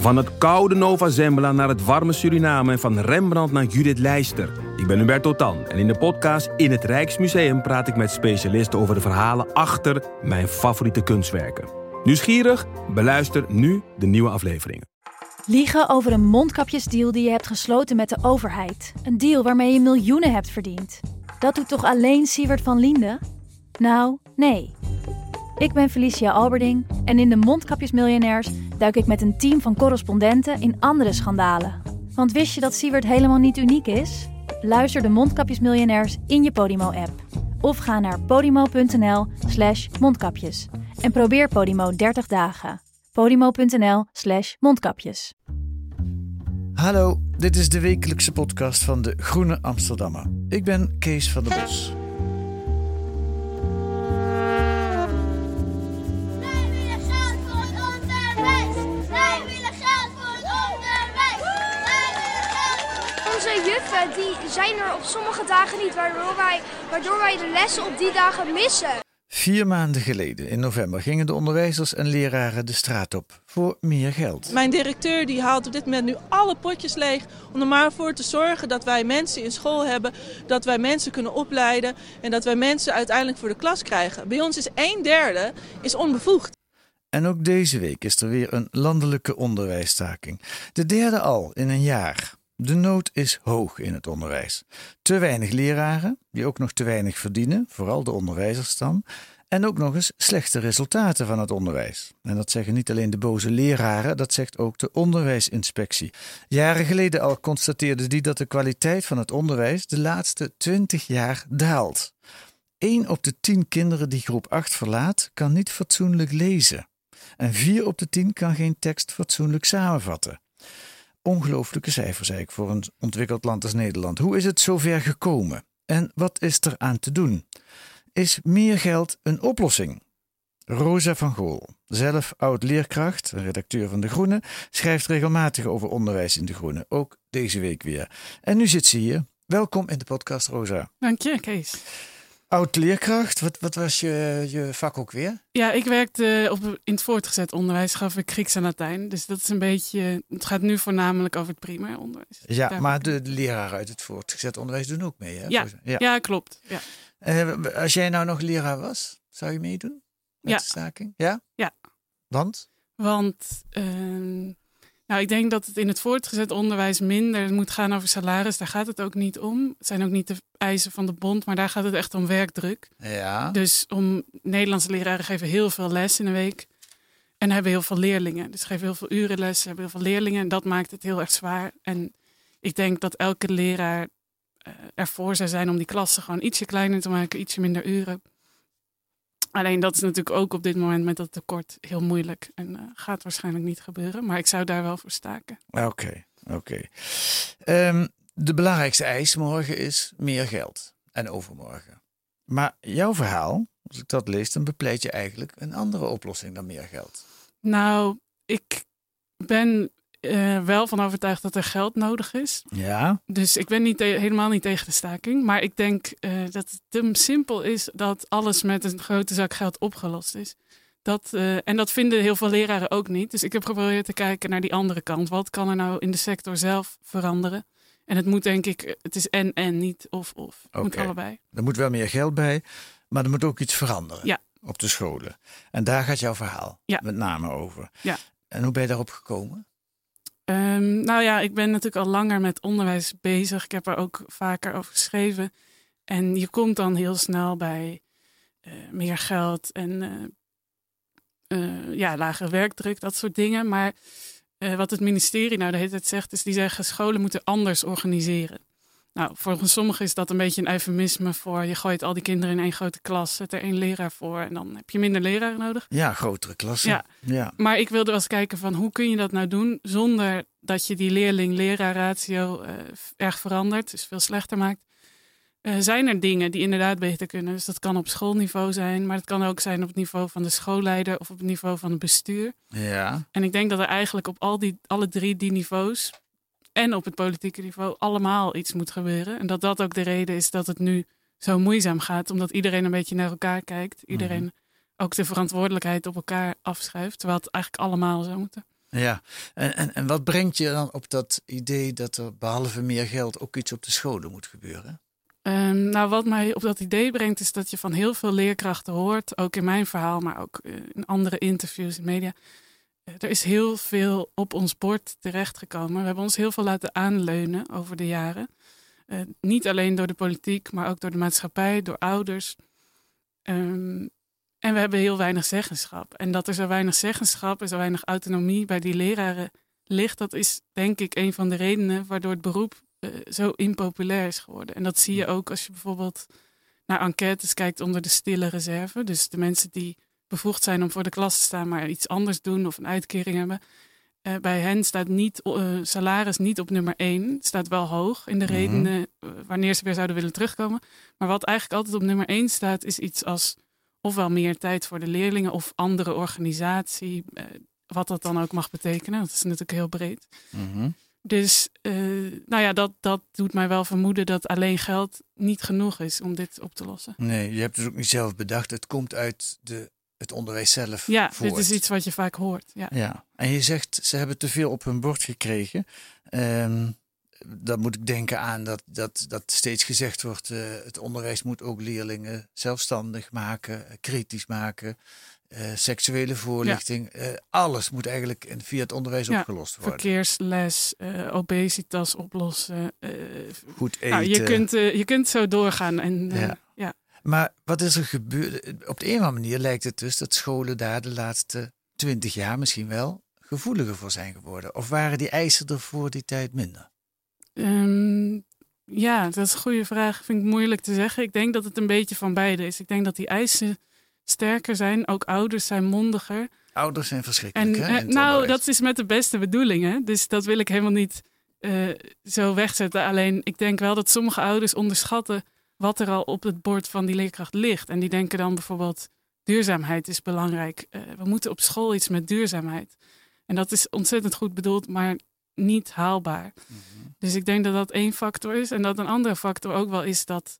Van het koude Nova Zembla naar het warme Suriname en van Rembrandt naar Judith Leister. Ik ben Hubert Totan en in de podcast In het Rijksmuseum praat ik met specialisten over de verhalen achter mijn favoriete kunstwerken. Nieuwsgierig? Beluister nu de nieuwe afleveringen. Liegen over een mondkapjesdeal die je hebt gesloten met de overheid. Een deal waarmee je miljoenen hebt verdiend. Dat doet toch alleen Siewert van Liende? Nou, nee. Ik ben Felicia Alberding en in de Mondkapjesmiljonairs duik ik met een team van correspondenten in andere schandalen. Want wist je dat Siewert helemaal niet uniek is? Luister de Mondkapjesmiljonairs in je Podimo-app. Of ga naar podimo.nl slash mondkapjes. En probeer Podimo 30 dagen. podimo.nl slash mondkapjes. Hallo, dit is de wekelijkse podcast van de Groene Amsterdammer. Ik ben Kees van der Bos. Zijn er op sommige dagen niet, waardoor wij, waardoor wij de lessen op die dagen missen. Vier maanden geleden, in november, gingen de onderwijzers en leraren de straat op voor meer geld. Mijn directeur die haalt op dit moment nu alle potjes leeg om er maar voor te zorgen dat wij mensen in school hebben, dat wij mensen kunnen opleiden en dat wij mensen uiteindelijk voor de klas krijgen. Bij ons is een derde is onbevoegd. En ook deze week is er weer een landelijke onderwijsstaking. De derde al in een jaar. De nood is hoog in het onderwijs. Te weinig leraren, die ook nog te weinig verdienen, vooral de onderwijzers dan. En ook nog eens slechte resultaten van het onderwijs. En dat zeggen niet alleen de boze leraren, dat zegt ook de onderwijsinspectie. Jaren geleden al constateerde die dat de kwaliteit van het onderwijs de laatste 20 jaar daalt. 1 op de 10 kinderen die groep 8 verlaat, kan niet fatsoenlijk lezen. En 4 op de 10 kan geen tekst fatsoenlijk samenvatten. Ongelooflijke cijfers eigenlijk voor een ontwikkeld land als Nederland. Hoe is het zover gekomen? En wat is er aan te doen? Is meer geld een oplossing? Rosa van Gool, zelf oud-leerkracht, redacteur van De Groene, schrijft regelmatig over onderwijs in De Groene, ook deze week weer. En nu zit ze hier. Welkom in de podcast, Rosa. Dank je, Kees. Oud-leerkracht, wat, wat was je, je vak ook weer? Ja, ik werkte op, in het voortgezet onderwijs, gaf ik Grieks en Latijn. Dus dat is een beetje, het gaat nu voornamelijk over het primair onderwijs. Ja, Daar- maar de, de leraren uit het voortgezet onderwijs doen ook mee, hè? Ja, Volgens- ja. klopt. Ja. Eh, als jij nou nog leraar was, zou je meedoen met Ja. de staking? Ja? Ja. Want? Want ehm, nou, ik denk dat het in het voortgezet onderwijs minder moet gaan over salaris. Daar gaat het ook niet om. Het zijn ook niet de eisen van de bond, maar daar gaat het echt om werkdruk. Ja. Dus om Nederlandse leraren geven heel veel les in een week. En hebben heel veel leerlingen. Dus geven heel veel uren les, hebben heel veel leerlingen. En dat maakt het heel erg zwaar. En ik denk dat elke leraar eh, ervoor zou zijn om die klassen gewoon ietsje kleiner te maken, ietsje minder uren. Alleen dat is natuurlijk ook op dit moment met dat tekort heel moeilijk. En eh, gaat waarschijnlijk niet gebeuren. Maar ik zou daar wel voor staken. Oké, oké. Ehm, de belangrijkste eis morgen is meer geld. En overmorgen. Maar jouw verhaal, als ik dat lees, dan bepleit je eigenlijk een andere oplossing dan meer geld. Nou, ik ben eh, wel van overtuigd dat er geld nodig is. Ja? Dus ik ben niet helemaal niet tegen de staking. Maar ik denk eh, dat het te simpel is dat alles met een grote zak geld opgelost is. Dat, eh, en dat vinden heel veel leraren ook niet. Dus ik heb geprobeerd te kijken naar die andere kant. Wat kan er nou in de sector zelf veranderen? En het moet denk ik, het is en en, niet of of. Het moet allebei. Er moet wel meer geld bij, maar er moet ook iets veranderen Ja. op de scholen. En daar gaat jouw verhaal Ja. met name over. Ja. En hoe ben je daarop gekomen? Ehm, nou ja, ik ben natuurlijk al langer met onderwijs bezig. Ik heb er ook vaker over geschreven. En je komt dan heel snel bij eh, meer geld en eh, eh, ja, lagere werkdruk, dat soort dingen. Maar wat het ministerie nou de hele tijd zegt, is die zeggen scholen moeten anders organiseren. Nou, volgens sommigen is dat een beetje een eufemisme voor je gooit al die kinderen in één grote klas, zet er één leraar voor en dan heb je minder leraren nodig. Ja, grotere klassen. Ja. ja. Maar ik wilde wel eens kijken van hoe kun je dat nou doen zonder dat je die leerling-leraar-ratio eh, erg verandert, dus veel slechter maakt. Eh, zijn er dingen die inderdaad beter kunnen? Dus dat kan op schoolniveau zijn, maar het kan ook zijn op het niveau van de schoolleider of op het niveau van het bestuur. Ja. En ik denk dat er eigenlijk op al die, alle drie die niveaus en op het politieke niveau allemaal iets moet gebeuren. En dat dat ook de reden is dat het nu zo moeizaam gaat, omdat iedereen een beetje naar elkaar kijkt. Iedereen ook de verantwoordelijkheid op elkaar afschuift, terwijl het eigenlijk allemaal zou moeten. Ja, en, en, en wat brengt je dan op dat idee dat er behalve meer geld ook iets op de scholen moet gebeuren? Ehm, nou, wat mij op dat idee brengt, is dat je van heel veel leerkrachten hoort, ook in mijn verhaal, maar ook eh, in andere interviews in media. Er is heel veel op ons bord terechtgekomen. We hebben ons heel veel laten aanleunen over de jaren. Eh, niet alleen door de politiek, maar ook door de maatschappij, door ouders. Ehm, en we hebben heel weinig zeggenschap. En dat er zo weinig zeggenschap en zo weinig autonomie bij die leraren ligt, dat is denk ik een van de redenen waardoor het beroep eh, zo impopulair is geworden. En dat zie je ook als je bijvoorbeeld naar enquêtes kijkt onder de stille reserve. Dus de mensen die bevoegd zijn om voor de klas te staan, maar iets anders doen of een uitkering hebben. Eh, bij hen staat niet, eh, salaris niet op nummer één. Het staat wel hoog in de Mhm. redenen eh, wanneer ze weer zouden willen terugkomen. Maar wat eigenlijk altijd op nummer één staat, is iets als ofwel meer tijd voor de leerlingen of andere organisatie. wat dat dan ook mag betekenen. Dat is natuurlijk heel breed. Mhm. Dus nou ja, dat, dat doet mij wel vermoeden dat alleen geld niet genoeg is om dit op te lossen. Nee, je hebt het ook niet zelf bedacht. Het komt uit de, het onderwijs zelf. Ja, voort. dit is iets wat je vaak hoort. Ja. Ja, en je zegt ze hebben te veel op hun bord gekregen. Ehm dan moet ik denken aan dat, dat, dat steeds gezegd wordt: eh, het onderwijs moet ook leerlingen zelfstandig maken, kritisch maken. eh, seksuele voorlichting, eh, alles moet eigenlijk in, via het onderwijs Ja, opgelost worden. Verkeersles, obesitas oplossen. Goed eten. nou, je, kunt, je kunt zo doorgaan. En, Ja. Maar wat is er gebeurd? Op de een of andere manier lijkt het dus dat scholen daar de laatste twintig jaar misschien wel gevoeliger voor zijn geworden. Of waren die eisen er voor die tijd minder? Ehm, ja, dat is een goede vraag. Vind ik moeilijk te zeggen. Ik denk dat het een beetje van beide is. Ik denk dat die eisen sterker zijn. Ook ouders zijn mondiger. Ouders zijn verschrikkelijk. En hè, eh, nou, onderwijs. dat is met de beste bedoelingen. Dus dat wil ik helemaal niet eh, zo wegzetten. Alleen ik denk wel dat sommige ouders onderschatten wat er al op het bord van die leerkracht ligt. En die denken dan bijvoorbeeld: duurzaamheid is belangrijk. Eh, we moeten op school iets met duurzaamheid. En dat is ontzettend goed bedoeld, maar niet haalbaar. Dus ik denk dat dat één factor is. En dat een andere factor ook wel is dat.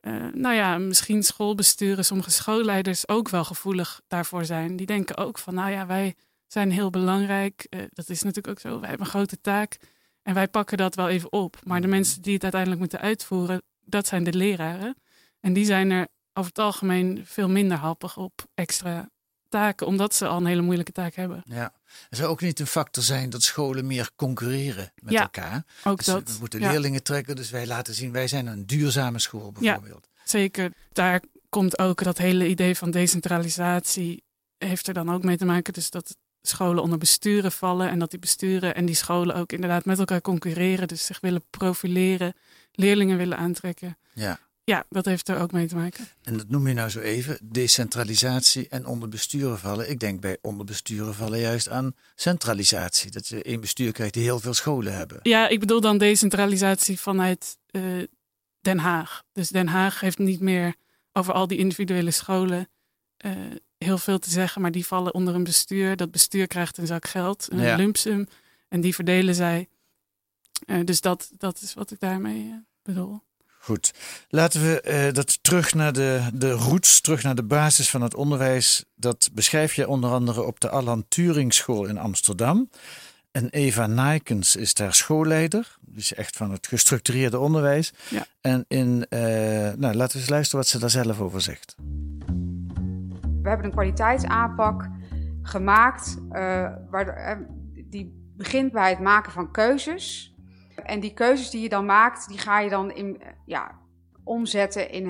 eh, nou ja, misschien schoolbesturen, sommige schoolleiders ook wel gevoelig daarvoor zijn. Die denken ook van, nou ja, wij zijn heel belangrijk. Eh, dat is natuurlijk ook zo. Wij hebben een grote taak en wij pakken dat wel even op. Maar de mensen die het uiteindelijk moeten uitvoeren, dat zijn de leraren. En die zijn er over het algemeen veel minder happig op extra taken, omdat ze al een hele moeilijke taak hebben. Ja. Er zou ook niet een factor zijn dat scholen meer concurreren met Ja, elkaar. Ook Dus dat. we moeten ja. leerlingen trekken, dus wij laten zien, wij zijn een duurzame school bijvoorbeeld. Zeker. Daar komt ook dat hele idee van decentralisatie heeft er dan ook mee te maken. Dus dat scholen onder besturen vallen en dat die besturen en die scholen ook inderdaad met elkaar concurreren. Dus zich willen profileren, leerlingen willen aantrekken. Ja. Ja, dat heeft er ook mee te maken. En dat noem je nou zo even, decentralisatie en onder besturen vallen. Ik denk bij onder besturen vallen juist aan centralisatie. Dat je één bestuur krijgt die heel veel scholen hebben. Ja, ik bedoel dan decentralisatie vanuit eh, Den Haag. Dus Den Haag heeft niet meer over al die individuele scholen eh, heel veel te zeggen, maar die vallen onder een bestuur. Dat bestuur krijgt een zak geld, een Ja. lump sum, en die verdelen zij. Eh, dus dat, dat is wat ik daarmee eh, bedoel. Goed, laten we eh, dat terug naar de, de roots, terug naar de basis van het onderwijs. Dat beschrijf je onder andere op de Alan Turing School in Amsterdam. En Eva Nijkens is daar schoolleider. Die is echt van het gestructureerde onderwijs. Ja. En in, eh, nou, laten we eens luisteren wat ze daar zelf over zegt. We hebben een kwaliteitsaanpak gemaakt uh, waar, uh, die begint bij het maken van keuzes. En die keuzes die je dan maakt, die ga je dan in, ja, omzetten in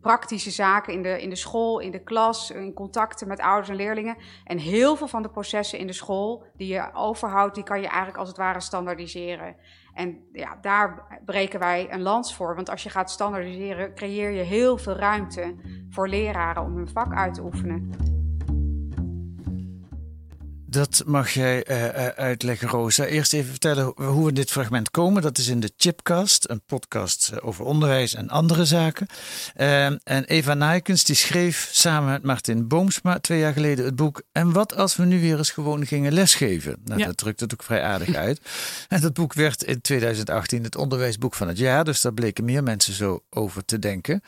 praktische zaken in de, in de school, in de klas, in contacten met ouders en leerlingen. En heel veel van de processen in de school die je overhoudt, die kan je eigenlijk als het ware standaardiseren. En ja, daar breken wij een lans voor. Want als je gaat standaardiseren, creëer je heel veel ruimte voor leraren om hun vak uit te oefenen. Dat mag jij uh, uitleggen, Rosa. Eerst even vertellen hoe we in dit fragment komen. Dat is in de Chipcast, een podcast over onderwijs en andere zaken. Uh, en Eva Nijkens die schreef samen met Martin Boomsma twee jaar geleden het boek En wat als we nu weer eens gewoon gingen lesgeven? Nou, ja. dat drukt het ook vrij aardig uit. en dat boek werd in 2018 het onderwijsboek van het jaar. Dus daar bleken meer mensen zo over te denken.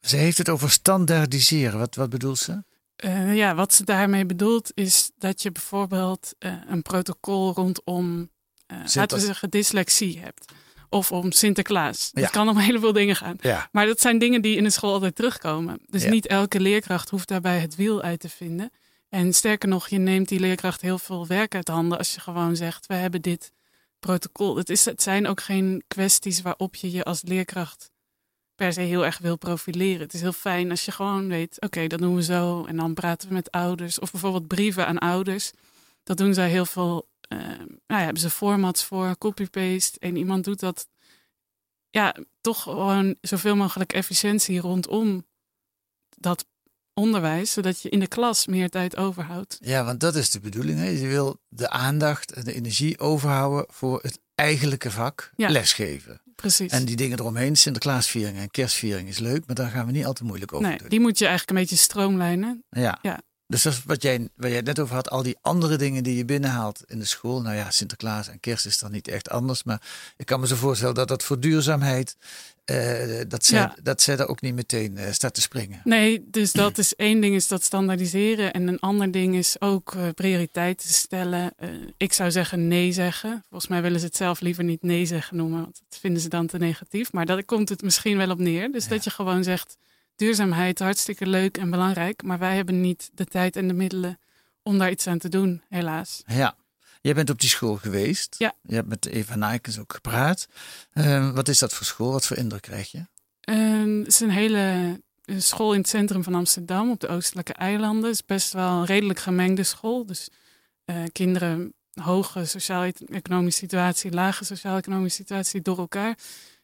ze heeft het over standaardiseren. Wat, wat bedoelt ze? Eh, ja, wat ze daarmee bedoelt is dat je bijvoorbeeld eh, een protocol rondom, eh, laten we zeggen, dyslexie hebt. Of om Sinterklaas. Ja. Het kan om een heleboel dingen gaan. Ja. Maar dat zijn dingen die in de school altijd terugkomen. Dus Ja. niet elke leerkracht hoeft daarbij het wiel uit te vinden. En sterker nog, je neemt die leerkracht heel veel werk uit handen als je gewoon zegt, we hebben dit protocol. Het, is, het zijn ook geen kwesties waarop je je als leerkracht per se heel erg wil profileren. Het is heel fijn als je gewoon weet, oké, dat doen we zo. En dan praten we met ouders. Of bijvoorbeeld brieven aan ouders. Dat doen zij heel veel. eh, nou ja, hebben ze formats voor, copy-paste. En iemand doet dat. Ja, toch gewoon zoveel mogelijk efficiëntie rondom dat onderwijs. Zodat je in de klas meer tijd overhoudt. Ja, want dat is de bedoeling. Hè? Je wil de aandacht en de energie overhouden voor het eigenlijke vak, Ja. lesgeven. Precies. En die dingen eromheen, Sinterklaasviering en kerstviering is leuk, maar daar gaan we niet al te moeilijk over nee, doen. die moet je eigenlijk een beetje stroomlijnen. Ja. Ja. Dus dat is wat jij, waar jij het net over had, al die andere dingen die je binnenhaalt in de school. Nou ja, Sinterklaas en kerst is dan niet echt anders. Maar ik kan me zo voorstellen dat dat voor duurzaamheid, eh, dat, zij, Ja. dat zij daar ook niet meteen eh, staat te springen. Nee, dus dat is één ding is dat standaardiseren. En een ander ding is ook eh, prioriteiten stellen. Ik zou zeggen nee zeggen. Volgens mij willen ze het zelf liever niet nee zeggen noemen. Want dat vinden ze dan te negatief. Maar daar komt het misschien wel op neer. Dus dat je gewoon zegt, duurzaamheid hartstikke leuk en belangrijk. Maar wij hebben niet de tijd en de middelen om daar iets aan te doen, helaas. Ja. Jij bent op die school geweest. Ja. Je hebt met Eva Nijkens ook gepraat. Eh, wat is dat voor school? Wat voor indruk krijg je? Ehm, het is een hele school in het centrum van Amsterdam, op de Oostelijke Eilanden. Het is best wel een redelijk gemengde school. Dus eh, kinderen, hoge sociaal-economische situatie, lage sociaal-economische situatie door elkaar.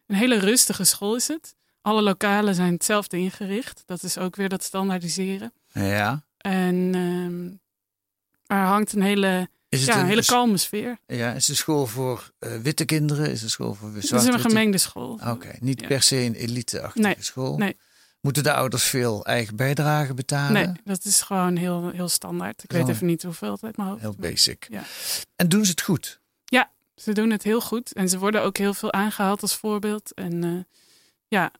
Een hele rustige school is het. Alle lokalen zijn hetzelfde ingericht. Dat is ook weer dat standaardiseren. Ja. En ehm, er hangt een hele, Is het ja, een hele kalme sfeer. Ja, is een school voor eh, witte kinderen? Is het een school voor Het is zwarte een gemengde school. Oké, niet Ja. per se een elite-achtige Nee, school. nee. Moeten de ouders veel eigen bijdrage betalen? Nee, dat is gewoon heel, heel standaard. Ik weet even niet hoeveel het uit mijn hoofd. Heel basic. Ja. En doen ze het goed? Ze doen het heel goed en ze worden ook heel veel aangehaald als voorbeeld. En eh, ja,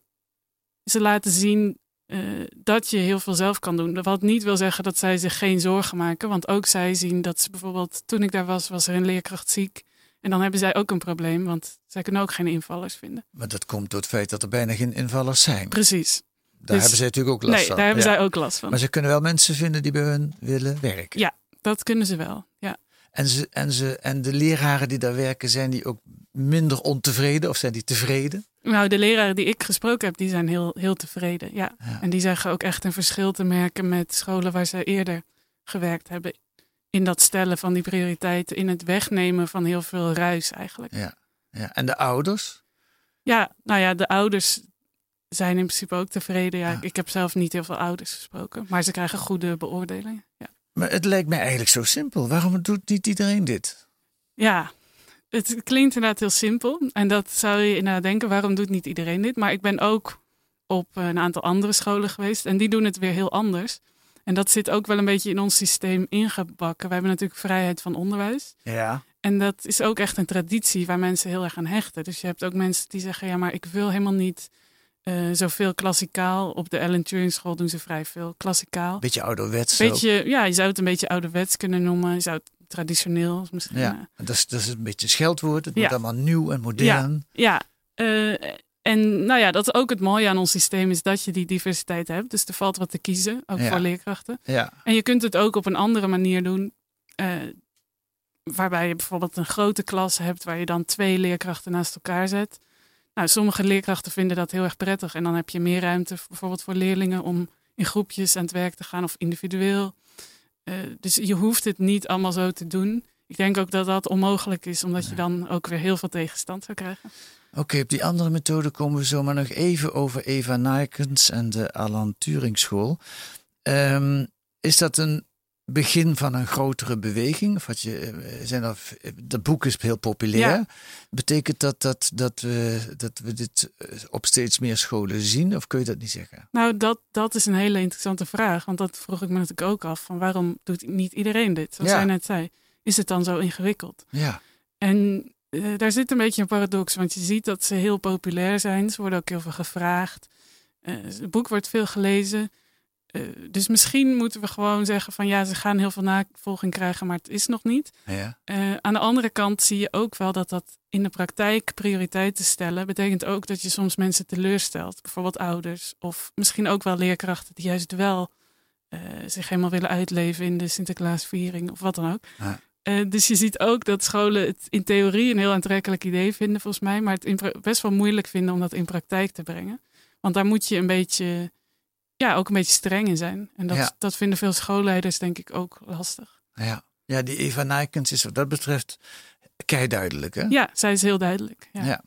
ze laten zien eh, dat je heel veel zelf kan doen. Wat niet wil zeggen dat zij zich geen zorgen maken. Want ook zij zien dat ze bijvoorbeeld, toen ik daar was, was er een leerkracht ziek. En dan hebben zij ook een probleem, want zij kunnen ook geen invallers vinden. Maar dat komt door het feit dat er bijna geen invallers zijn. Precies. Daar Dus- hebben zij natuurlijk ook last Nee, van. daar hebben Ja. zij ook last van. Maar ze kunnen wel mensen vinden die bij hun willen werken. Ja. Dat kunnen ze wel, ja. En, ze, en, ze, en de leraren die daar werken, zijn die ook minder ontevreden of zijn die tevreden? Nou, de leraren die ik gesproken heb, die zijn heel, heel tevreden. Ja. Ja. En die zeggen ook echt een verschil te merken met scholen waar ze eerder gewerkt hebben. In dat stellen van die prioriteiten, in het wegnemen van heel veel ruis eigenlijk. Ja. ja. En de ouders? Ja, nou ja, de ouders zijn in principe ook tevreden. Ja, Ja. Ik heb zelf niet heel veel ouders gesproken, maar ze krijgen goede beoordelingen. Ja, Maar het lijkt mij eigenlijk zo simpel. Waarom doet niet iedereen dit? ja het klinkt inderdaad heel simpel. En dat zou je inderdaad denken, waarom doet niet iedereen dit? Maar ik ben ook op een aantal andere scholen geweest en die doen het weer heel anders. En dat zit ook wel een beetje in ons systeem ingebakken. We hebben natuurlijk vrijheid van onderwijs. Ja. En dat is ook echt een traditie waar mensen heel erg aan hechten. Dus je hebt ook mensen die zeggen, ja, maar ik wil helemaal niet eh, zoveel klassikaal. Op de Ellen Turing School doen ze vrij veel klassikaal. Beetje ouderwets. ook. Beetje, ja, je zou het een beetje ouderwets kunnen noemen. Je zou het traditioneel misschien. eh, Ja, dat is, dat is een beetje scheldwoord. Het Ja. wordt allemaal nieuw en modern. Ja, eh, en nou ja, dat is ook het mooie aan ons systeem is dat je die diversiteit hebt. Dus er valt wat te kiezen, ook Ja. voor leerkrachten. Ja. En je kunt het ook op een andere manier doen. eh, waarbij je bijvoorbeeld een grote klas hebt waar je dan twee leerkrachten naast elkaar zet. Nou, sommige leerkrachten vinden dat heel erg prettig. En dan heb je meer ruimte voor- bijvoorbeeld voor leerlingen om in groepjes aan het werk te gaan of individueel. Eh, dus je hoeft het niet allemaal zo te doen. Ik denk ook dat dat onmogelijk is, omdat je dan ook weer heel veel tegenstand zou krijgen. Oké, op die andere methode komen we zo maar nog even over Eva Nijkens en de Alan Turing School. Ehm, is dat een begin van een grotere beweging? Of wat je, eh, zijn er, dat boek is heel populair. Ja. Betekent dat dat, dat, we, dat we dit eh, op steeds meer scholen zien? Of kun je dat niet zeggen? Nou, dat, dat is een hele interessante vraag. Want dat vroeg ik me natuurlijk ook af. Van waarom doet niet iedereen dit? Zoals Ja. jij net zei. Is het dan zo ingewikkeld? Ja. En eh, daar zit een beetje een paradox. Want je ziet dat ze heel populair zijn. Ze worden ook heel veel gevraagd. Het boek wordt veel gelezen. Eh, dus misschien moeten we gewoon zeggen van ja, ze gaan heel veel navolging krijgen, maar het is nog niet. Ja. Eh, aan de andere kant zie je ook wel dat dat in de praktijk prioriteiten stellen betekent ook dat je soms mensen teleurstelt. Bijvoorbeeld ouders of misschien ook wel leerkrachten die juist wel eh, zich helemaal willen uitleven in de Sinterklaasviering of wat dan ook. Ja. Dus je ziet ook dat scholen het in theorie een heel aantrekkelijk idee vinden volgens mij, maar het best wel moeilijk vinden om dat in praktijk te brengen. Want daar moet je een beetje, ja, ook een beetje streng in zijn. En dat, Ja. dat vinden veel schoolleiders denk ik ook lastig. Ja. ja, die Eva Nijkens is wat dat betreft kei duidelijk. Hè? Ja, zij is heel duidelijk. Ja. Ja.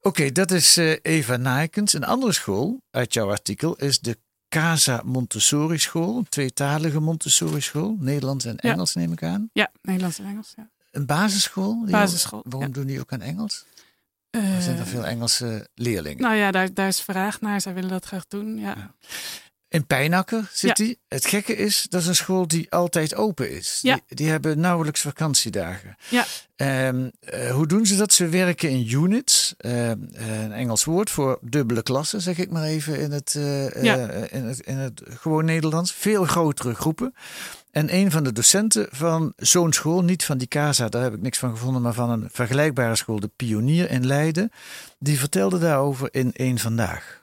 Oké, dat is eh, Eva Nijkens. Een andere school uit jouw artikel is de Casa Montessori School. Een tweetalige Montessori school. Nederlands en Ja. Engels neem ik aan. Ja, Nederlands en Engels. Ja. Een basisschool. Basisschool, Waarom doen die ook aan Engels? Eh, Er zijn er veel Engelse leerlingen. Nou ja, daar, daar is vraag naar. Zij willen dat graag doen. Ja. In Pijnakker zit Ja. die. Het gekke is, dat is een school die altijd open is. Ja. Die, die hebben nauwelijks vakantiedagen. Ja. Ehm, eh, hoe doen ze dat? Ze werken in units. Ehm, eh, een Engels woord voor dubbele klassen, zeg ik maar even in het, eh, eh, in het, in het gewoon Nederlands. Veel grotere groepen. En een van de docenten van zo'n school, niet van die CASA, daar heb ik niks van gevonden, maar van een vergelijkbare school, de Pionier in Leiden, die vertelde daarover in één vandaag.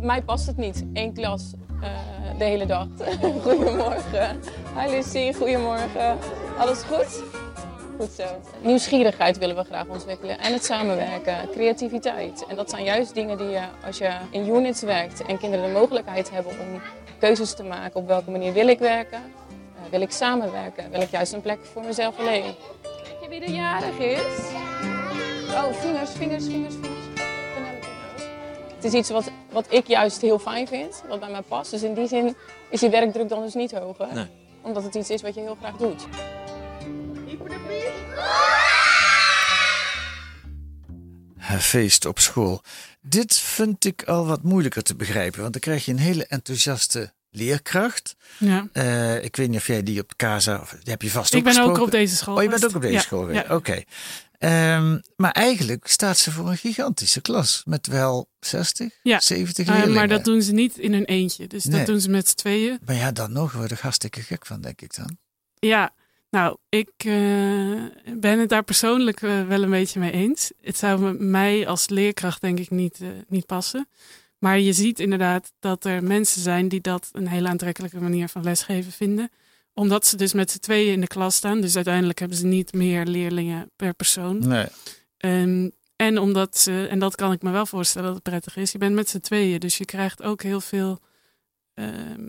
Mij past het niet, één klas eh, de hele dag. goedemorgen. Hi Lucy, goedemorgen. Alles goed? Goed zo. Nieuwsgierigheid willen we graag ontwikkelen en het samenwerken, creativiteit. En dat zijn juist dingen die je, als je in units werkt en kinderen de mogelijkheid hebben om keuzes te maken op welke manier wil ik werken, eh, wil ik samenwerken, wil ik juist een plek voor mezelf alleen. Weet je wie er jarig is? Oh, vingers, vingers, vingers, vingers. Het is iets wat, wat ik juist heel fijn vind, wat bij mij past. Dus in die zin is die werkdruk dan dus niet hoger. Nee. Omdat het iets is wat je heel graag doet. Feest op school. Dit vind ik al wat moeilijker te begrijpen, want dan krijg je een hele enthousiaste leerkracht. Ja. Eh, ik weet niet of jij die op Casa, of die heb je vast ook Ik ben ook op deze school. Oh, je bent ook op deze Ja, school ja. Oké. Ehm, maar eigenlijk staat ze voor een gigantische klas met wel 60, Ja. 70 Eh, leerlingen. maar dat doen ze niet in hun eentje. Dus Nee. dat doen ze met z'n tweeën. Maar ja, dan nog word ik hartstikke gek van, denk ik dan. Ja, nou, ik eh, ben het daar persoonlijk eh, wel een beetje mee eens. Het zou mij als leerkracht denk ik niet, eh, niet passen. Maar je ziet inderdaad dat er mensen zijn die dat een hele aantrekkelijke manier van lesgeven vinden. Omdat ze dus met z'n tweeën in de klas staan. Dus uiteindelijk hebben ze niet meer leerlingen per persoon. Nee. Ehm, en omdat ze, en dat kan ik me wel voorstellen dat het prettig is, je bent met z'n tweeën, dus je krijgt ook heel veel, ehm,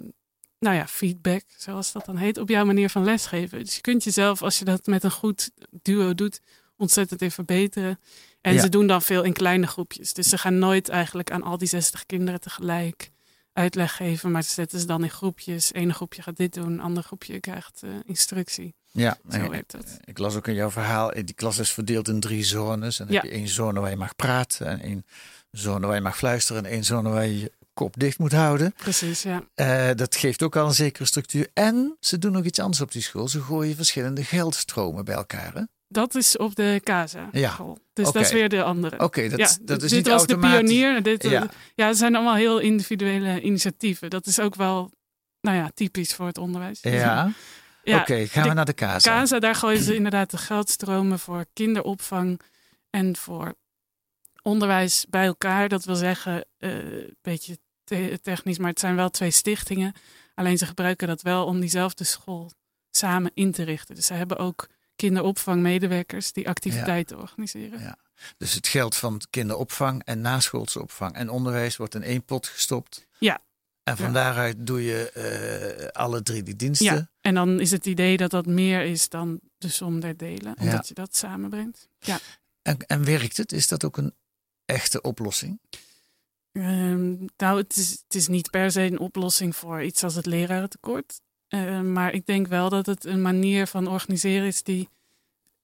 nou ja, feedback, zoals dat dan heet, op jouw manier van lesgeven. Dus je kunt jezelf, als je dat met een goed duo doet, ontzettend in verbeteren. En Ja. ze doen dan veel in kleine groepjes. Dus ze gaan nooit eigenlijk aan al die 60 kinderen tegelijk uitleg geven, maar ze zetten ze dan in groepjes. Ene groepje gaat dit doen, ander groepje krijgt eh, instructie. Ja, Zo ik- werkt het. Ik las ook in jouw verhaal, eh, die klas is verdeeld in drie zones. En dan Ja. heb je één zone waar je mag praten, en één zone waar je mag fluisteren, en één zone waar je kop dicht moet houden. Precies, ja. Eh, dat geeft ook al een zekere structuur. En ze doen nog iets anders op die school. Ze gooien verschillende geldstromen bij elkaar. hè? Dat is op de Casa. Ja. Dus dat is weer de andere. Oké, dat, ja, dat is dit niet was automatisch. de pionier. Dit, Ja. ja. ja, het zijn allemaal heel individuele initiatieven. Dat is ook wel, nou ja, typisch voor het onderwijs. Ja, Ja, oké. gaan we naar de Casa. Casa, daar gooien ze inderdaad de geldstromen voor kinderopvang en voor onderwijs bij elkaar. Dat wil zeggen, eh, een beetje te- technisch, maar het zijn wel twee stichtingen. Alleen ze gebruiken dat wel om diezelfde school samen in te richten. Dus ze hebben ook kinderopvangmedewerkers die activiteiten organiseren. Ja. Dus het geld van kinderopvang en naschoolse opvang en onderwijs wordt in één pot gestopt. Ja. En van Ja. daaruit doe je eh, alle drie die diensten. Ja, en dan is het idee dat dat meer is dan de som der delen, omdat Ja. je dat samenbrengt. Ja. En, en werkt het? Is dat ook een echte oplossing? Ehm, nou, het is, het is niet per se een oplossing voor iets als het lerarentekort. Ehm, maar ik denk wel dat het een manier van organiseren is die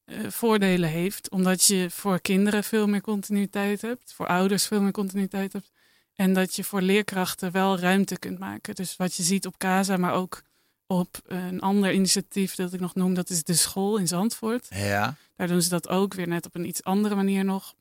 eh, voordelen heeft. Omdat je voor kinderen veel meer continuïteit hebt, voor ouders veel meer continuïteit hebt. En dat je voor leerkrachten wel ruimte kunt maken. Dus wat je ziet op Casa, maar ook op een ander initiatief dat ik nog noem, dat is de school in Zandvoort. Ja. Daar doen ze dat ook weer net op een iets andere manier nog.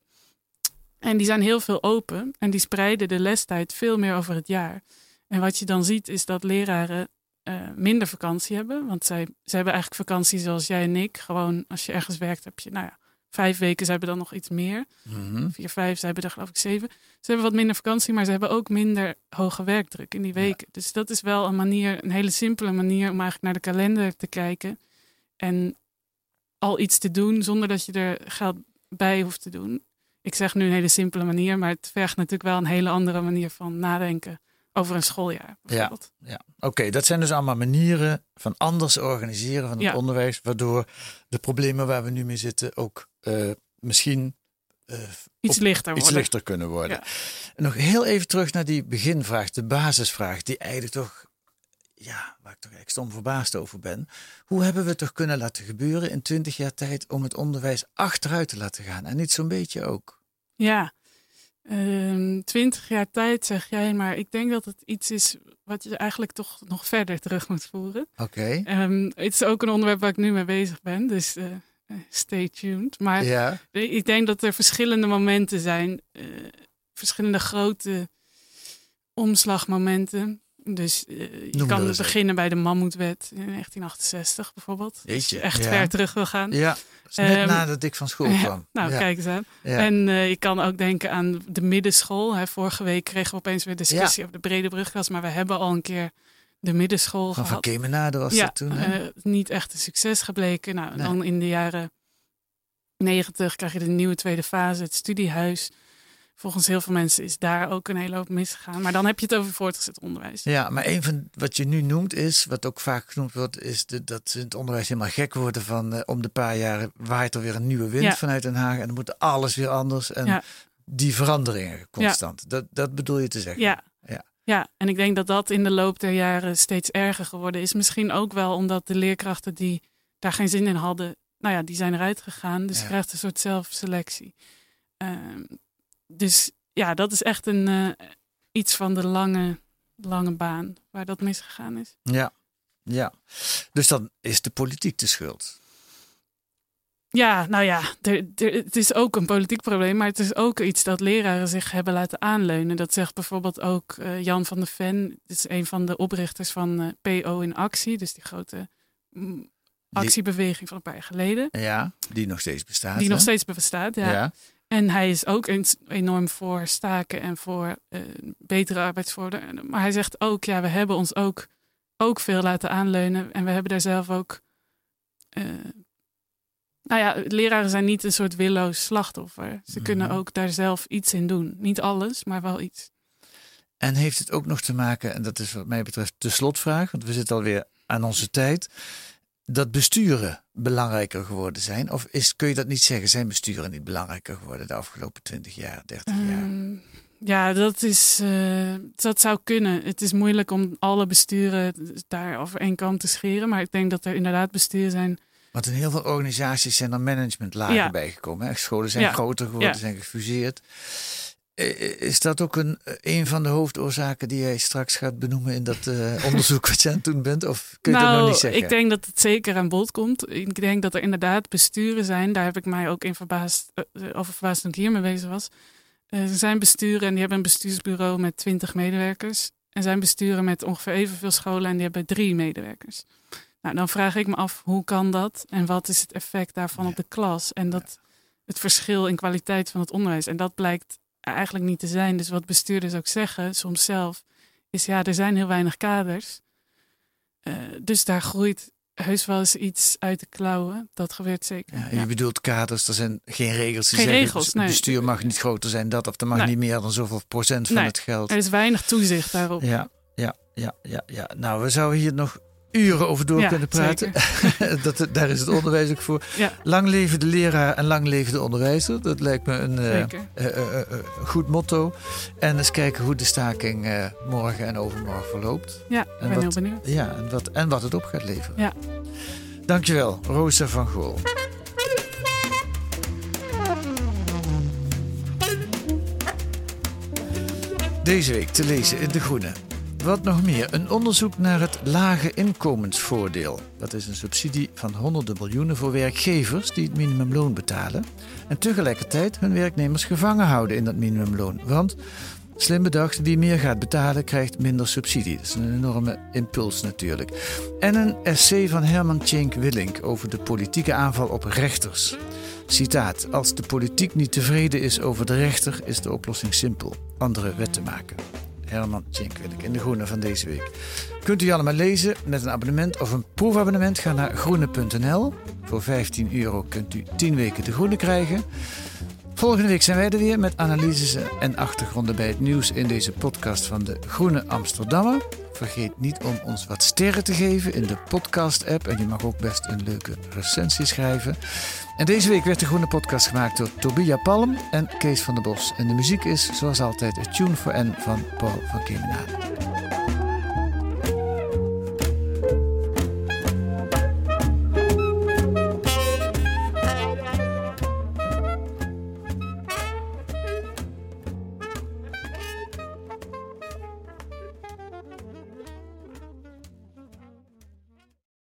En die zijn heel veel open en die spreiden de lestijd veel meer over het jaar. En wat je dan ziet is dat leraren eh, minder vakantie hebben. Want zij, ze hebben eigenlijk vakantie zoals jij en ik. Gewoon als je ergens werkt heb je, nou ja, vijf weken. Ze hebben dan nog iets meer. Mhm. Vier, vijf, ze hebben er geloof ik zeven. Ze hebben wat minder vakantie, maar ze hebben ook minder hoge werkdruk in die weken. Dus dat is wel een manier, een hele simpele manier om eigenlijk naar de kalender te kijken. En al iets te doen zonder dat je er geld bij hoeft te doen. Ik zeg nu een hele simpele manier, maar het vergt natuurlijk wel een hele andere manier van nadenken over een schooljaar. Bijvoorbeeld. Ja, oké. dat zijn dus allemaal manieren van anders organiseren van het Ja. onderwijs, waardoor de problemen waar we nu mee zitten ook eh, misschien eh, Iets op- lichter iets lichter kunnen worden. Ja. En nog heel even terug naar die beginvraag, de basisvraag, die eigenlijk toch, ja, waar ik toch eigenlijk stom verbaasd over ben. Hoe hebben we het toch kunnen laten gebeuren in twintig jaar tijd om het onderwijs achteruit te laten gaan? En niet zo'n beetje ook. Ja, Ehm, twintig jaar tijd zeg jij, maar ik denk dat het iets is wat je eigenlijk toch nog verder terug moet voeren. Oké. Ehm, het is ook een onderwerp waar ik nu mee bezig ben, dus eh, eh, stay tuned. Maar Ja. ik denk dat er verschillende momenten zijn, eh, verschillende grote omslagmomenten. Dus eh, je Noem kan beginnen bij de Mammoetwet in 1968 bijvoorbeeld. Als Jeetje, je echt ja. ver terug wil gaan. Ja, dat net Ehm, nadat ik van school ja, kwam. nou, Ja. kijk eens aan. En eh, je kan ook denken aan de middenschool. Hè. Vorige week kregen we opeens weer discussie over de brede brugklas. Maar we hebben al een keer de middenschool Van Van gehad. Kemenade was dat toen. hè? eh, niet echt een succes gebleken. Nou, Nee. dan in de jaren negentig krijg je de nieuwe tweede fase, het studiehuis. Volgens heel veel mensen is daar ook een hele hoop misgegaan. Maar dan heb je het over voortgezet onderwijs. Ja, maar een van wat je nu noemt is, wat ook vaak genoemd wordt, is de, dat ze in het onderwijs helemaal gek worden van eh, om de paar jaar waait er weer een nieuwe wind Ja. vanuit Den Haag en dan moet alles weer anders en Ja. die veranderingen constant. Dat, dat bedoel je te zeggen. Ja. Ja. ja, en ik denk dat dat in de loop der jaren steeds erger geworden is. Misschien ook wel omdat de leerkrachten die daar geen zin in hadden, nou ja, die zijn eruit gegaan. Dus je krijgt een soort zelfselectie. Ehm, dus ja, dat is echt een, eh, iets van de lange, lange baan waar dat misgegaan is. Ja. ja. Dus dan is de politiek de schuld. Ja, nou ja, er, er- het is ook een politiek probleem, maar het is ook iets dat leraren zich hebben laten aanleunen. Dat zegt bijvoorbeeld ook eh, Jan van de Ven, is een van de oprichters van eh, PO in Actie, dus die grote mm, actiebeweging van een paar jaar geleden, Ja, die nog steeds bestaat. die hè? nog steeds bestaat. Ja. Ja. En hij is ook enorm voor staken en voor eh, betere arbeidsvoorwaarden. Maar hij zegt ook, ja, we hebben ons ook, ook veel laten aanleunen. En we hebben daar zelf ook... eh, nou ja, leraren zijn niet een soort willoos slachtoffer. Ze kunnen Mhm. ook daar zelf iets in doen. Niet alles, maar wel iets. En heeft het ook nog te maken, en dat is wat mij betreft de slotvraag, want we zitten alweer aan onze tijd, dat besturen belangrijker geworden zijn? Of is, kun je dat niet zeggen, zijn besturen niet belangrijker geworden de afgelopen 20 jaar, 30 jaar? Ehm, ja, dat, is, eh, dat zou kunnen. Het is moeilijk om alle besturen daar over één kam te scheren. Maar ik denk dat er inderdaad besturen zijn Want in heel veel organisaties zijn er managementlagen Ja. bijgekomen. Hè? Scholen zijn Ja. groter geworden, Ja. zijn gefuseerd. Eh, Is dat ook een, een van de hoofdoorzaken die jij straks gaat benoemen in dat eh, onderzoek wat je aan het doen bent? Of kun je nou, dat nog niet zeggen? ik denk dat het zeker aan bod komt. Ik denk dat er inderdaad besturen zijn. Daar heb ik mij ook in verbaasd, eh, over verbaasd toen ik hiermee bezig was. Eh, er zijn besturen en die hebben een bestuursbureau met 20 medewerkers. En zijn besturen met ongeveer evenveel scholen en die hebben drie medewerkers. Nou, dan vraag ik me af, hoe kan dat? En wat is het effect daarvan op de klas? En dat het verschil in kwaliteit van het onderwijs. En dat blijkt eigenlijk niet te zijn. Dus wat bestuurders ook zeggen, soms zelf, is ja, er zijn heel weinig kaders. Eh, dus daar groeit heus wel eens iets uit de klauwen. Dat gebeurt zeker. Ja, Ja. je bedoelt kaders, er zijn geen regels Geen zeggen, regels, het nee. bestuur mag niet groter zijn dat, of er mag Nee. niet meer dan zoveel procent van Nee, het geld. Er is weinig toezicht daarop. Ja, ja, ja, ja, ja. Nou, we zouden hier nog uren over door Ja, kunnen praten. dat, daar is het onderwijs ook voor. Ja. Lang leven de leraar en lang leven de onderwijzer. Dat lijkt me een eh, eh, eh, goed motto. En eens kijken hoe de staking morgen en overmorgen verloopt. Ja, ik En ben heel wat- benieuwd. Ja, en wat, en wat het op gaat leveren. Ja. Dankjewel, Rosa van Gool. Deze week te lezen in De Groene. Wat nog meer? Een onderzoek naar het lage inkomensvoordeel. Dat is een subsidie van honderden miljoenen voor werkgevers die het minimumloon betalen. En tegelijkertijd hun werknemers gevangen houden in dat minimumloon. Want Slim bedacht, wie meer gaat betalen krijgt minder subsidie. Dat is een enorme impuls natuurlijk. En een essay van Herman Tjenk Willink over de politieke aanval op rechters. Citaat: Als de politiek niet tevreden is over de rechter, is de oplossing simpel: andere wetten maken. Herman Tjenk Willink in de Groene van deze week. Kunt u allemaal lezen met een abonnement of een proefabonnement? Ga naar groene.nl. Voor 15 euro kunt u 10 weken de Groene krijgen. Volgende week zijn wij er weer met analyses en achtergronden bij het nieuws in deze podcast van de Groene Amsterdammer. Vergeet niet om ons wat sterren te geven in de podcast-app en je mag ook best een leuke recensie schrijven. En deze week werd de Groene Podcast gemaakt door Tobia Palm en Kees van der Bos. En de muziek is, zoals altijd, het Tune for N van Paul van Kemenade.